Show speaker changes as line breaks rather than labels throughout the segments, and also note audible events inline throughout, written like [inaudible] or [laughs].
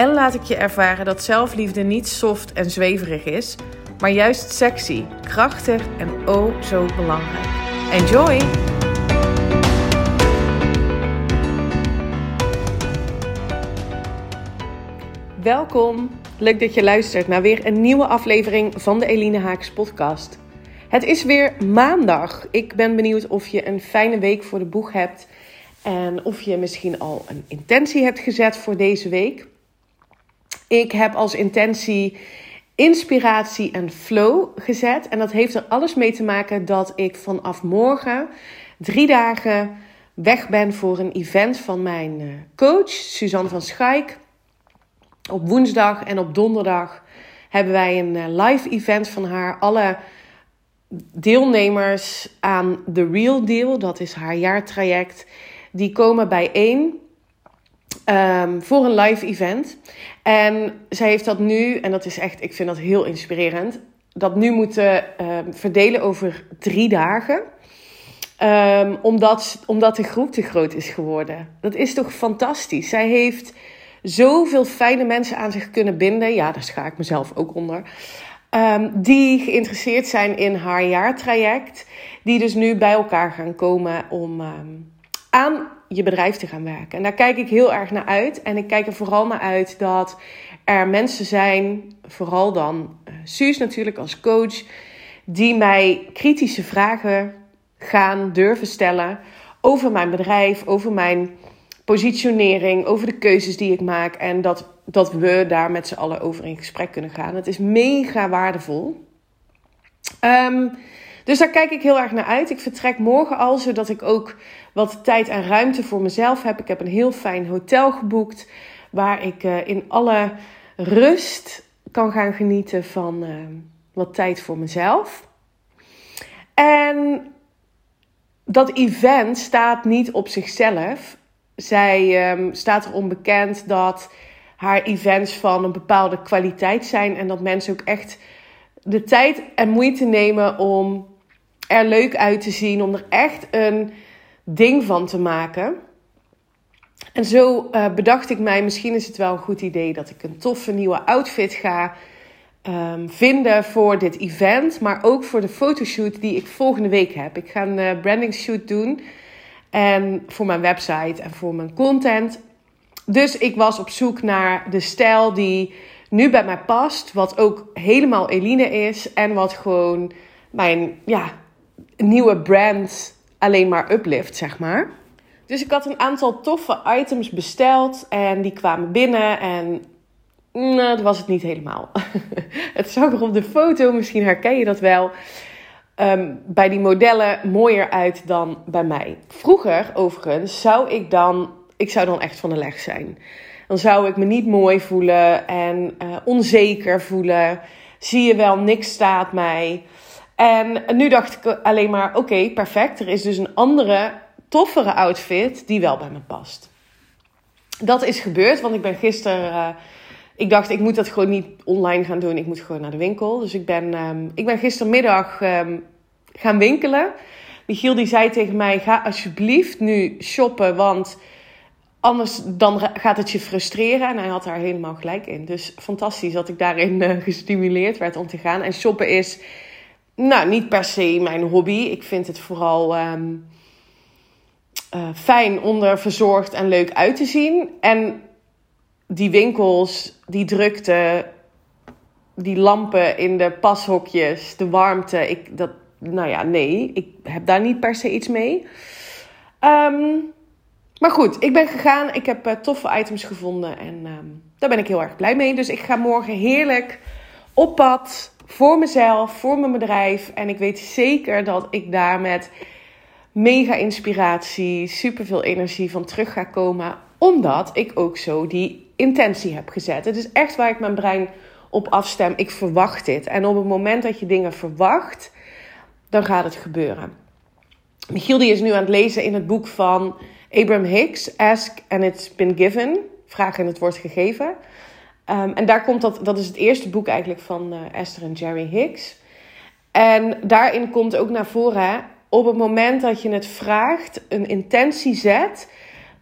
en laat ik je ervaren dat zelfliefde niet soft en zweverig is, maar juist sexy, krachtig en oh zo belangrijk. Enjoy! Welkom! Leuk dat je luistert naar weer een nieuwe aflevering van de Eline Haaks podcast. Het is weer maandag. Ik ben benieuwd of je een fijne week voor de boeg hebt en of je misschien al een intentie hebt gezet voor deze week. Ik heb als intentie inspiratie en flow gezet. En dat heeft er alles mee te maken dat ik vanaf morgen drie dagen weg ben voor een event van mijn eh, coach, Suzanne van Schaik. Op woensdag en op donderdag hebben wij een eh, live event van haar. Alle deelnemers aan The Real Deal, dat is haar jaartraject, die komen bijeen um, voor een live event. En zij heeft dat nu, en dat is echt, ik vind dat heel inspirerend, dat nu moeten uh, verdelen over drie dagen. Um, omdat, omdat de groep te groot is geworden. Dat is toch fantastisch. Zij heeft zoveel fijne mensen aan zich kunnen binden. Ja, daar schaar ik mezelf ook onder. Die geïnteresseerd zijn in haar jaartraject. Die dus nu bij elkaar gaan komen om aan je bedrijf te gaan werken. En daar kijk ik heel erg naar uit. En ik kijk er vooral naar uit dat er mensen zijn, vooral dan uh, Suus natuurlijk als coach, die mij kritische vragen gaan durven stellen over mijn bedrijf, over mijn positionering, over de keuzes die ik maak. En dat, dat we daar met z'n allen over in gesprek kunnen gaan. Het is mega waardevol. Um, dus daar kijk ik heel erg naar uit. Ik vertrek morgen al, zodat ik ook wat tijd en ruimte voor mezelf heb. Ik heb een heel fijn hotel geboekt, waar ik uh, in alle rust kan gaan genieten van uh, wat tijd voor mezelf. En dat event staat niet op zichzelf. Zij um, staat erom bekend dat haar events van een bepaalde kwaliteit zijn en dat mensen ook echt de tijd en moeite nemen om er leuk uit te zien, om er echt een ding van te maken. En zo uh, bedacht ik mij, misschien is het wel een goed idee dat ik een toffe nieuwe outfit ga um, vinden voor dit event, maar ook voor de fotoshoot die ik volgende week heb. Ik ga een uh, branding shoot doen en voor mijn website en voor mijn content. Dus ik was op zoek naar de stijl die nu bij mij past, wat ook helemaal Eline is en wat gewoon mijn ja, nieuwe brand alleen maar uplift, zeg maar. Dus ik had een aantal toffe items besteld en die kwamen binnen en nou, dat was het niet helemaal. [laughs] het zag er op de foto, misschien herken je dat wel, um, bij die modellen mooier uit dan bij mij. Vroeger, overigens, zou ik dan, ik zou dan echt van de leg zijn. Dan zou ik me niet mooi voelen en uh, onzeker voelen. Zie je wel, niks staat mij. En nu dacht ik alleen maar: oké, perfect. Er is dus een andere, toffere outfit die wel bij me past. Dat is gebeurd, want ik ben gisteren. Uh, ik dacht, ik moet dat gewoon niet online gaan doen. Ik moet gewoon naar de winkel. Dus ik ben, um, ik ben gistermiddag um, gaan winkelen. Michiel die zei tegen mij: ga alsjeblieft nu shoppen, want anders dan gaat het je frustreren. En hij had daar helemaal gelijk in. Dus fantastisch dat ik daarin uh, gestimuleerd werd om te gaan. En shoppen is nou, niet per se mijn hobby. Ik vind het vooral um, uh, fijn om er verzorgd en leuk uit te zien. En die winkels, die drukte, die lampen in de pashokjes, de warmte. Ik, dat, nou ja, nee, ik heb daar niet per se iets mee. Um, maar goed, ik ben gegaan. Ik heb uh, toffe items gevonden. En um, daar ben ik heel erg blij mee. Dus ik ga morgen heerlijk op pad voor mezelf, voor mijn bedrijf. En ik weet zeker dat ik daar met mega inspiratie, superveel energie van terug ga komen. Omdat ik ook zo die intentie heb gezet. Het is echt waar ik mijn brein op afstem. Ik verwacht dit. En op het moment dat je dingen verwacht, dan gaat het gebeuren. Michiel die is nu aan het lezen in het boek van Abraham Hicks, Ask and It's Been Given. Vraag en het wordt gegeven. Um, en daar komt dat, dat is het eerste boek eigenlijk van uh, Esther en Jerry Hicks. En daarin komt ook naar voren, op het moment dat je het vraagt, een intentie zet,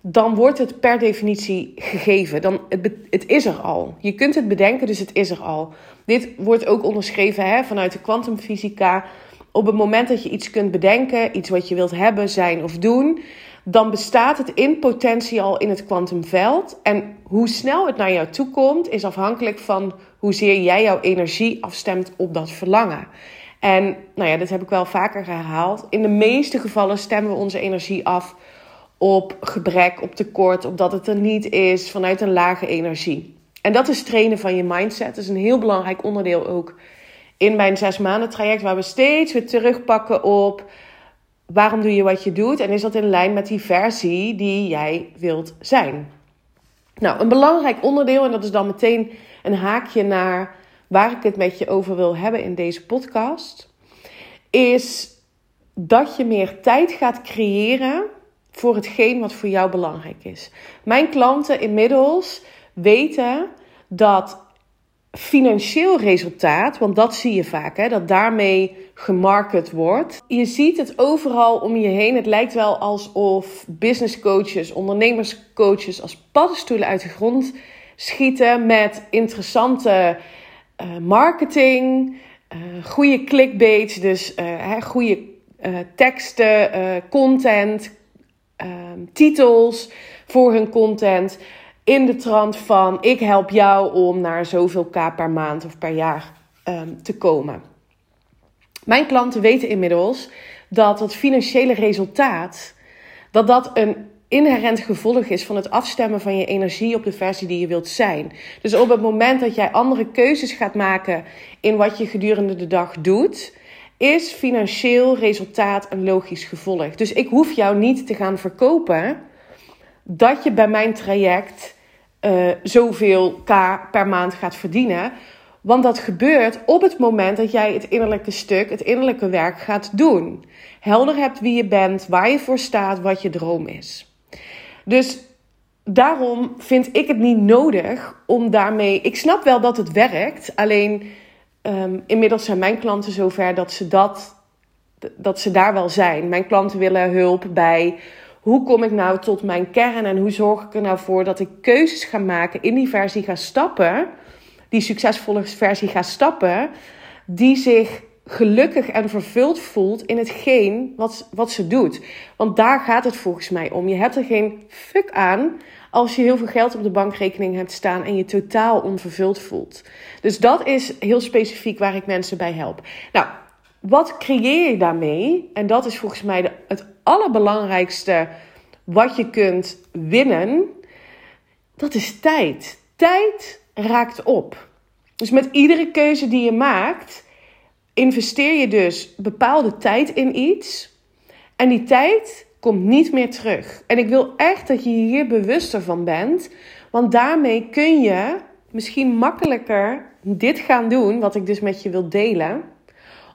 dan wordt het per definitie gegeven. Dan, het, het is er al. Je kunt het bedenken, dus het is er al. Dit wordt ook onderschreven hè, vanuit de kwantumfysica. Op het moment dat je iets kunt bedenken, iets wat je wilt hebben, zijn of doen, dan bestaat het in potentie al in het kwantumveld. En hoe snel het naar jou toe komt, is afhankelijk van hoezeer jij jouw energie afstemt op dat verlangen. En nou ja, dat heb ik wel vaker herhaald. In de meeste gevallen stemmen we onze energie af op gebrek, op tekort, op dat het er niet is, vanuit een lage energie. En dat is trainen van je mindset. Dat is een heel belangrijk onderdeel ook in mijn zes maanden traject, waar we steeds weer terugpakken op waarom doe je wat je doet en is dat in lijn met die versie die jij wilt zijn. Nou, een belangrijk onderdeel, en dat is dan meteen een haakje naar waar ik het met je over wil hebben in deze podcast, is dat je meer tijd gaat creëren voor hetgeen wat voor jou belangrijk is. Mijn klanten inmiddels weten dat financieel resultaat, want dat zie je vaak, hè, dat daarmee gemarket wordt. Je ziet het overal om je heen. Het lijkt wel alsof business coaches, ondernemerscoaches als paddenstoelen uit de grond schieten met interessante uh, marketing, uh, goede clickbaits, dus uh, goede teksten, content, ehm, titels voor hun content in de trant van ik help jou om naar zoveel k per maand of per jaar um, te komen. Mijn klanten weten inmiddels dat het financiële resultaat dat dat een inherent gevolg is van het afstemmen van je energie op de versie die je wilt zijn. Dus op het moment dat jij andere keuzes gaat maken in wat je gedurende de dag doet, is financieel resultaat een logisch gevolg. Dus ik hoef jou niet te gaan verkopen dat je bij mijn traject uh, zoveel k per maand gaat verdienen. Want dat gebeurt op het moment dat jij het innerlijke stuk, het innerlijke werk gaat doen. Helder hebt wie je bent, waar je voor staat, wat je droom is. Dus daarom vind ik het niet nodig om daarmee. Ik snap wel dat het werkt, alleen um, inmiddels zijn mijn klanten zover dat ze dat. Dat ze daar wel zijn. Mijn klanten willen hulp bij hoe kom ik nou tot mijn kern en hoe zorg ik er nou voor dat ik keuzes ga maken, in die versie ga stappen, die succesvolle versie ga stappen, die zich gelukkig en vervuld voelt in hetgeen wat, wat ze doet. Want daar gaat het volgens mij om. Je hebt er geen fuck aan als je heel veel geld op de bankrekening hebt staan en je totaal onvervuld voelt. Dus dat is heel specifiek waar ik mensen bij help. Nou, wat creëer je daarmee? En dat is volgens mij de, het allerbelangrijkste wat je kunt winnen. Dat is tijd. Tijd raakt op. Dus met iedere keuze die je maakt, investeer je dus bepaalde tijd in iets. En die tijd komt niet meer terug. En ik wil echt dat je hier bewuster van bent. Want daarmee kun je misschien makkelijker dit gaan doen, wat ik dus met je wil delen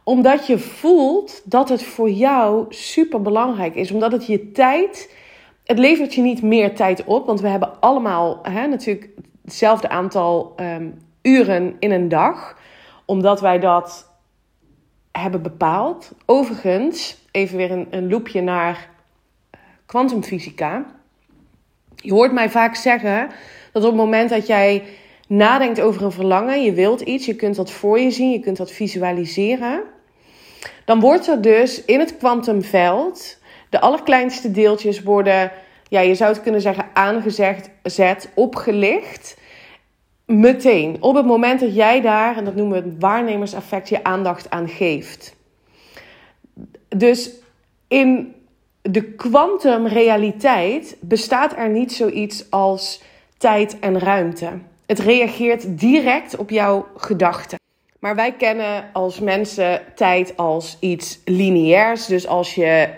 omdat je voelt dat het voor jou super belangrijk is. Omdat het je tijd. Het levert je niet meer tijd op. Want we hebben allemaal hè, natuurlijk hetzelfde aantal um, uren in een dag. Omdat wij dat hebben bepaald. Overigens, even weer een, een loopje naar eh, kwantumfysica. Je hoort mij vaak zeggen dat op het moment dat jij nadenkt over een verlangen, je wilt iets, je kunt dat voor je zien, je kunt dat visualiseren. Dan wordt er dus in het kwantumveld de allerkleinste deeltjes worden, ja, je zou het kunnen zeggen, aangezet, zet, opgelicht. Meteen, op het moment dat jij daar, en dat noemen we het waarnemerseffect, je aandacht aan geeft. Dus in de kwantumrealiteit bestaat er niet zoiets als tijd en ruimte. Het reageert direct op jouw gedachten. Maar wij kennen als mensen tijd als iets lineairs. Dus als je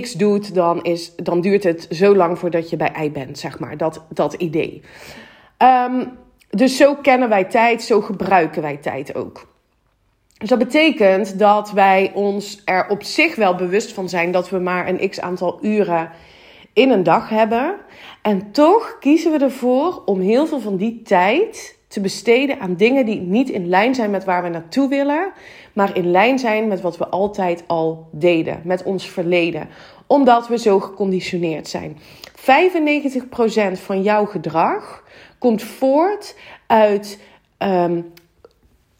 X doet, dan, is, dan duurt het zo lang voordat je bij Y bent, zeg maar. Dat, dat idee. Um, Dus zo kennen wij tijd, zo gebruiken wij tijd ook. Dus dat betekent dat wij ons er op zich wel bewust van zijn dat we maar een x aantal uren in een dag hebben. En toch kiezen we ervoor om heel veel van die tijd te besteden aan dingen die niet in lijn zijn met waar we naartoe willen, maar in lijn zijn met wat we altijd al deden, met ons verleden, omdat we zo geconditioneerd zijn. 95% van jouw gedrag komt voort uit um,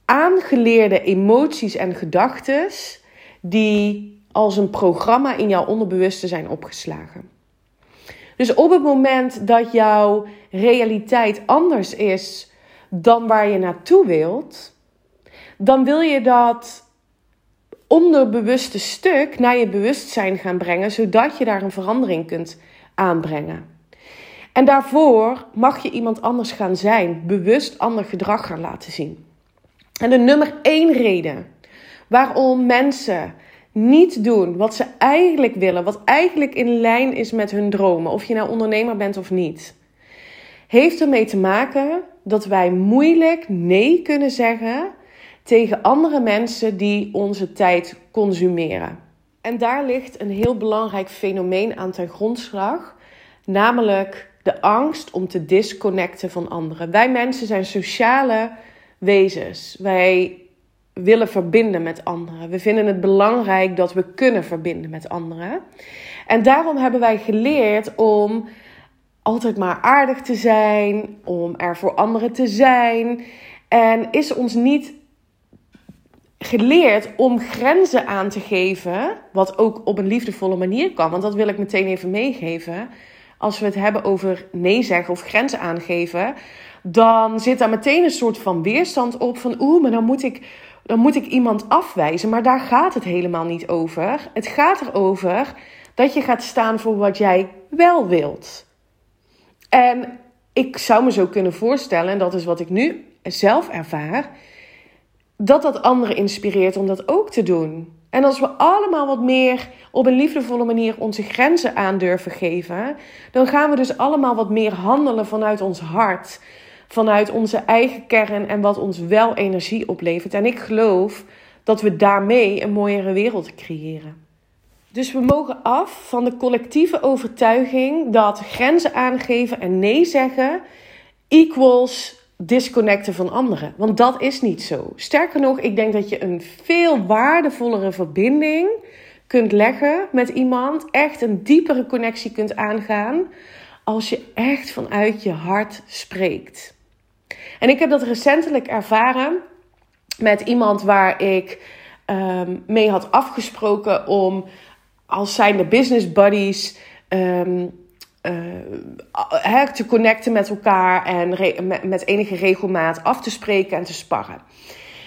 aangeleerde emoties en gedachten die als een programma in jouw onderbewuste zijn opgeslagen. Dus op het moment dat jouw realiteit anders is dan waar je naartoe wilt, dan wil je dat onderbewuste stuk naar je bewustzijn gaan brengen, zodat je daar een verandering kunt aanbrengen. En daarvoor mag je iemand anders gaan zijn, bewust ander gedrag gaan laten zien. En de nummer één reden waarom mensen niet doen wat ze eigenlijk willen, wat eigenlijk in lijn is met hun dromen, of je nou ondernemer bent of niet, heeft ermee te maken dat wij moeilijk nee kunnen zeggen tegen andere mensen die onze tijd consumeren. En daar ligt een heel belangrijk fenomeen aan ten grondslag, namelijk de angst om te disconnecten van anderen. Wij mensen zijn sociale wezens. Wij willen verbinden met anderen. We vinden het belangrijk dat we kunnen verbinden met anderen. En daarom hebben wij geleerd om altijd maar aardig te zijn, om er voor anderen te zijn. En is ons niet geleerd om grenzen aan te geven, wat ook op een liefdevolle manier kan. Want dat wil ik meteen even meegeven. Als we het hebben over nee zeggen of grenzen aangeven, dan zit daar meteen een soort van weerstand op van oeh, maar dan moet ik dan moet ik iemand afwijzen. Maar daar gaat het helemaal niet over. Het gaat erover dat je gaat staan voor wat jij wel wilt. En ik zou me zo kunnen voorstellen, en dat is wat ik nu zelf ervaar, dat dat anderen inspireert om dat ook te doen. En als we allemaal wat meer op een liefdevolle manier onze grenzen aan durven geven, dan gaan we dus allemaal wat meer handelen vanuit ons hart vanuit onze eigen kern en wat ons wel energie oplevert. En ik geloof dat we daarmee een mooiere wereld creëren. Dus we mogen af van de collectieve overtuiging dat grenzen aangeven en nee zeggen equals disconnecten van anderen. Want dat is niet zo. Sterker nog, ik denk dat je een veel waardevollere verbinding kunt leggen met iemand, echt een diepere connectie kunt aangaan als je echt vanuit je hart spreekt. En ik heb dat recentelijk ervaren met iemand waar ik ehm, mee had afgesproken om als zijnde business buddies um, te connecten met elkaar en met, met enige regelmaat af te spreken en te sparren.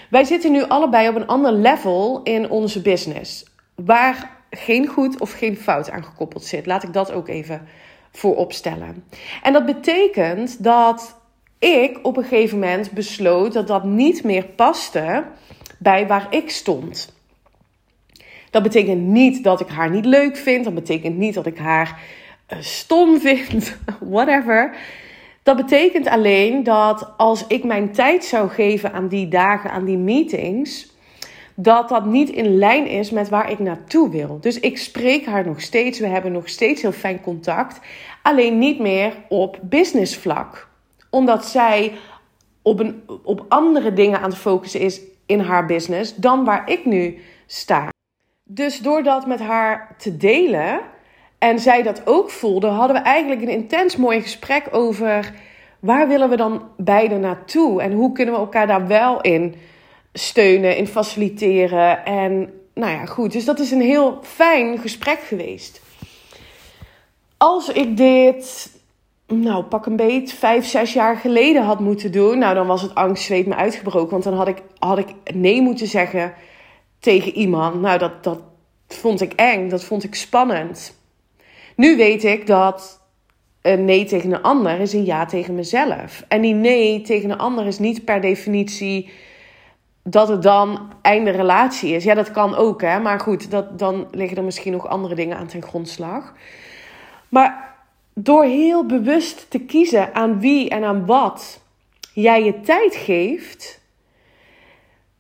Wij zitten nu allebei op een ander level in onze business, waar geen goed of geen fout aan gekoppeld zit. Laat ik dat ook even voorop stellen. En dat betekent dat ik op een gegeven moment besloot dat dat niet meer paste bij waar ik stond. Dat betekent niet dat ik haar niet leuk vind. Dat betekent niet dat ik haar uh, stom [laughs] vind. Whatever. Dat betekent alleen dat als ik mijn tijd zou geven aan die dagen, aan die meetings, dat dat niet in lijn is met waar ik naartoe wil. Dus ik spreek haar nog steeds. We hebben nog steeds heel fijn contact. Alleen niet meer op business vlak omdat zij op, een, op andere dingen aan het focussen is in haar business dan waar ik nu sta. Dus door dat met haar te delen en zij dat ook voelde, hadden we eigenlijk een intens mooi gesprek over waar willen we dan beide naartoe en hoe kunnen we elkaar daar wel in steunen, in faciliteren. En nou ja, goed. Dus dat is een heel fijn gesprek geweest. Als ik dit nou, pak een beet, vijf, zes jaar geleden had moeten doen, nou, dan was het angstzweet me uitgebroken. Want dan had ik, had ik nee moeten zeggen tegen iemand. Nou, dat, dat vond ik eng, dat vond ik spannend. Nu weet ik dat een nee tegen een ander is een ja tegen mezelf. En die nee tegen een ander is niet per definitie dat het dan einde relatie is. Ja, dat kan ook, hè. Maar goed, dat, dan liggen er misschien nog andere dingen aan ten grondslag. Maar door heel bewust te kiezen aan wie en aan wat jij je tijd geeft,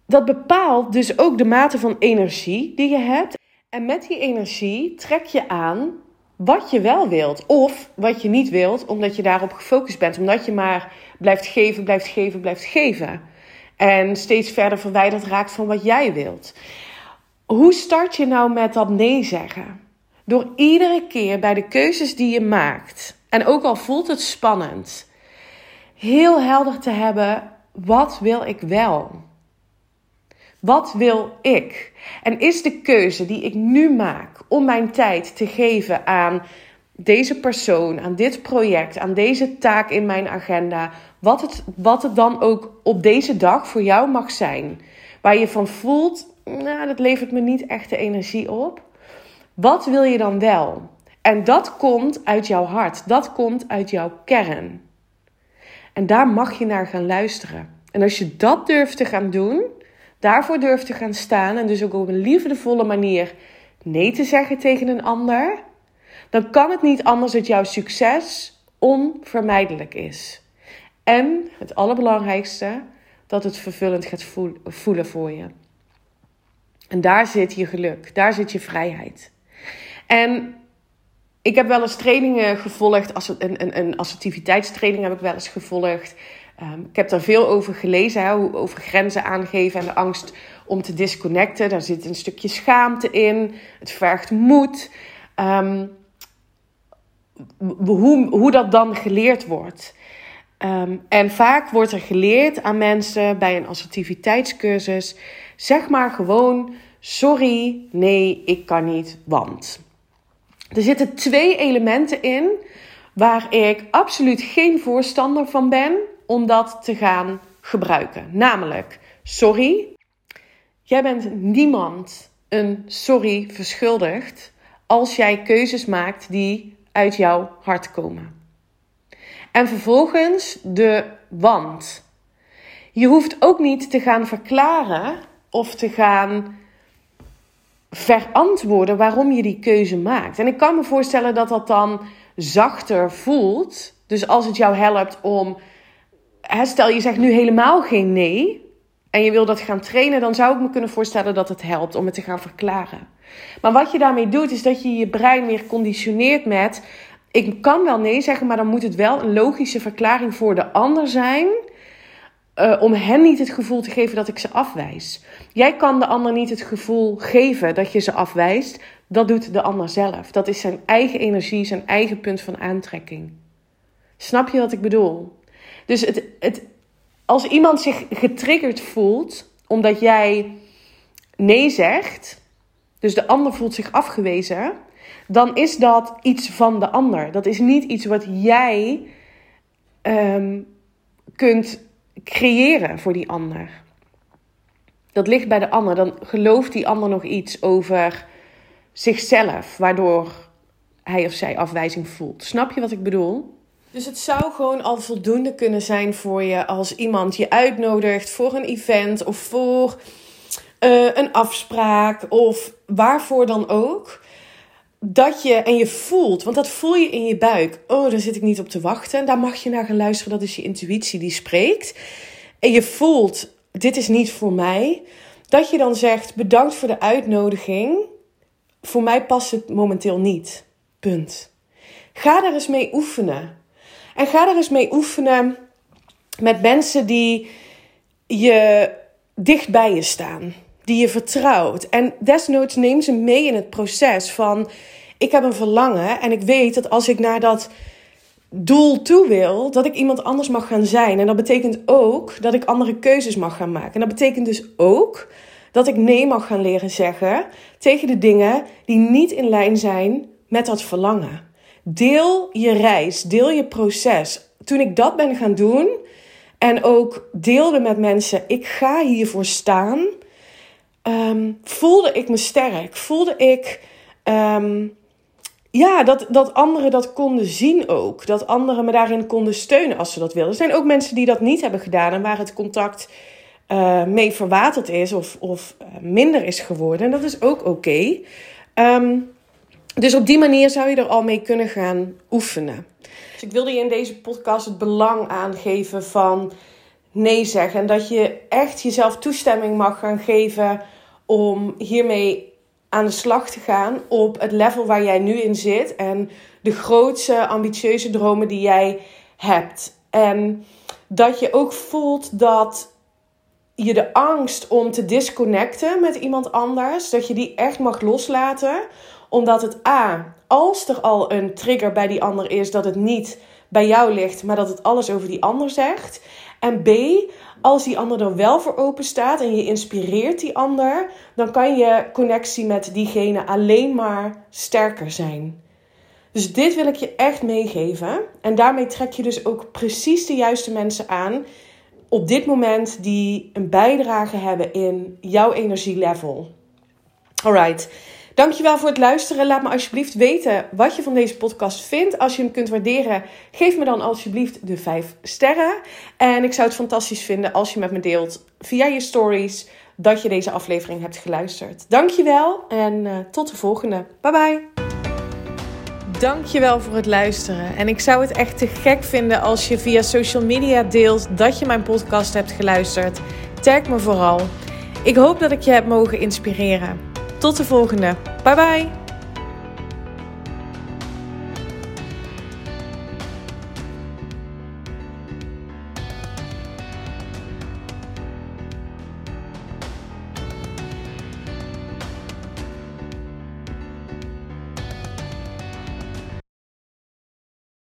dat bepaalt dus ook de mate van energie die je hebt. En met die energie trek je aan wat je wel wilt of wat je niet wilt, omdat je daarop gefocust bent. Omdat je maar blijft geven, blijft geven, blijft geven. En steeds verder verwijderd raakt van wat jij wilt. Hoe start je nou met dat nee zeggen? Door iedere keer bij de keuzes die je maakt, en ook al voelt het spannend, heel helder te hebben: wat wil ik wel? Wat wil ik? En is de keuze die ik nu maak om mijn tijd te geven aan deze persoon, aan dit project, aan deze taak in mijn agenda, wat het, wat het dan ook op deze dag voor jou mag zijn, waar je van voelt, nou, dat levert me niet echt de energie op. Wat wil je dan wel? En dat komt uit jouw hart, dat komt uit jouw kern. En daar mag je naar gaan luisteren. En als je dat durft te gaan doen, daarvoor durft te gaan staan en dus ook op een liefdevolle manier nee te zeggen tegen een ander, dan kan het niet anders dat jouw succes onvermijdelijk is. En het allerbelangrijkste, dat het vervullend gaat voelen voor je. En daar zit je geluk, daar zit je vrijheid. En ik heb wel eens trainingen gevolgd, een, een, een assertiviteitstraining heb ik wel eens gevolgd. Um, ik heb daar veel over gelezen, hè, over grenzen aangeven en de angst om te disconnecten. Daar zit een stukje schaamte in, het vergt moed. Um, hoe, hoe dat dan geleerd wordt. Um, en vaak wordt er geleerd aan mensen bij een assertiviteitscursus: zeg maar gewoon sorry, nee, ik kan niet, want. Er zitten twee elementen in waar ik absoluut geen voorstander van ben om dat te gaan gebruiken. Namelijk, sorry, jij bent niemand een sorry verschuldigd als jij keuzes maakt die uit jouw hart komen. En vervolgens de want. Je hoeft ook niet te gaan verklaren of te gaan verantwoorden waarom je die keuze maakt. En ik kan me voorstellen dat dat dan zachter voelt. Dus als het jou helpt om. stel je zegt nu helemaal geen nee. En je wil dat gaan trainen, dan zou ik me kunnen voorstellen dat het helpt om het te gaan verklaren. Maar wat je daarmee doet, is dat je je brein weer conditioneert met: ik kan wel nee zeggen, maar dan moet het wel een logische verklaring voor de ander zijn. Uh, om hen niet het gevoel te geven dat ik ze afwijs. Jij kan de ander niet het gevoel geven dat je ze afwijst. Dat doet de ander zelf. Dat is zijn eigen energie, zijn eigen punt van aantrekking. Snap je wat ik bedoel? Dus het, het, als iemand zich getriggerd voelt omdat jij nee zegt, dus de ander voelt zich afgewezen, dan is dat iets van de ander. Dat is niet iets wat jij um, kunt creëren voor die ander. Dat ligt bij de ander. Dan gelooft die ander nog iets over zichzelf, waardoor hij of zij afwijzing voelt. Snap je wat ik bedoel? Dus het zou gewoon al voldoende kunnen zijn voor je als iemand je uitnodigt voor een event of voor uh, een afspraak of waarvoor dan ook. Dat je, en je voelt, want dat voel je in je buik. Oh, daar zit ik niet op te wachten. Daar mag je naar gaan luisteren. Dat is je intuïtie die spreekt. En je voelt, dit is niet voor mij. Dat je dan zegt, bedankt voor de uitnodiging. Voor mij past het momenteel niet. Punt. Ga daar eens mee oefenen. En ga er eens mee oefenen met mensen die je dicht bij je staan die je vertrouwt. En desnoods neem ze mee in het proces van: ik heb een verlangen en ik weet dat als ik naar dat doel toe wil, dat ik iemand anders mag gaan zijn. En dat betekent ook dat ik andere keuzes mag gaan maken. En dat betekent dus ook dat ik nee mag gaan leren zeggen tegen de dingen die niet in lijn zijn met dat verlangen. Deel je reis, deel je proces. Toen ik dat ben gaan doen en ook deelde met mensen, ik ga hiervoor staan Ehm, voelde ik me sterk. Voelde ik ehm, ja, dat, dat anderen dat konden zien ook. Dat anderen me daarin konden steunen als ze dat wilden. Er zijn ook mensen die dat niet hebben gedaan en waar het contact uh, mee verwaterd is of, of uh, minder is geworden. En dat is ook oké. Ehm, dus op die manier zou je er al mee kunnen gaan oefenen. Dus ik wilde je in deze podcast het belang aangeven van nee zeggen. En dat je echt jezelf toestemming mag gaan geven om hiermee aan de slag te gaan op het level waar jij nu in zit. En de grootste ambitieuze dromen die jij hebt. En dat je ook voelt dat je de angst om te disconnecten met iemand anders, dat je die echt mag loslaten. Omdat het A, als er al een trigger bij die ander is, dat het niet bij jou ligt, maar dat het alles over die ander zegt. En B, als die ander er wel voor open staat en je inspireert die ander, dan kan je connectie met diegene alleen maar sterker zijn. Dus dit wil ik je echt meegeven. En daarmee trek je dus ook precies de juiste mensen aan op dit moment die een bijdrage hebben in jouw energielevel. Alright. Dankjewel voor het luisteren. Laat me alsjeblieft weten wat je van deze podcast vindt. Als je hem kunt waarderen, geef me dan alsjeblieft de 5 sterren. En ik zou het fantastisch vinden als je met me deelt via je stories dat je deze aflevering hebt geluisterd. Dankjewel en uh, tot de volgende. Bye bye. Dankjewel voor het luisteren. En ik zou het echt te gek vinden als je via social media deelt dat je mijn podcast hebt geluisterd. Tag me vooral. Ik hoop dat ik je heb mogen inspireren. Tot de volgende. Bye bye.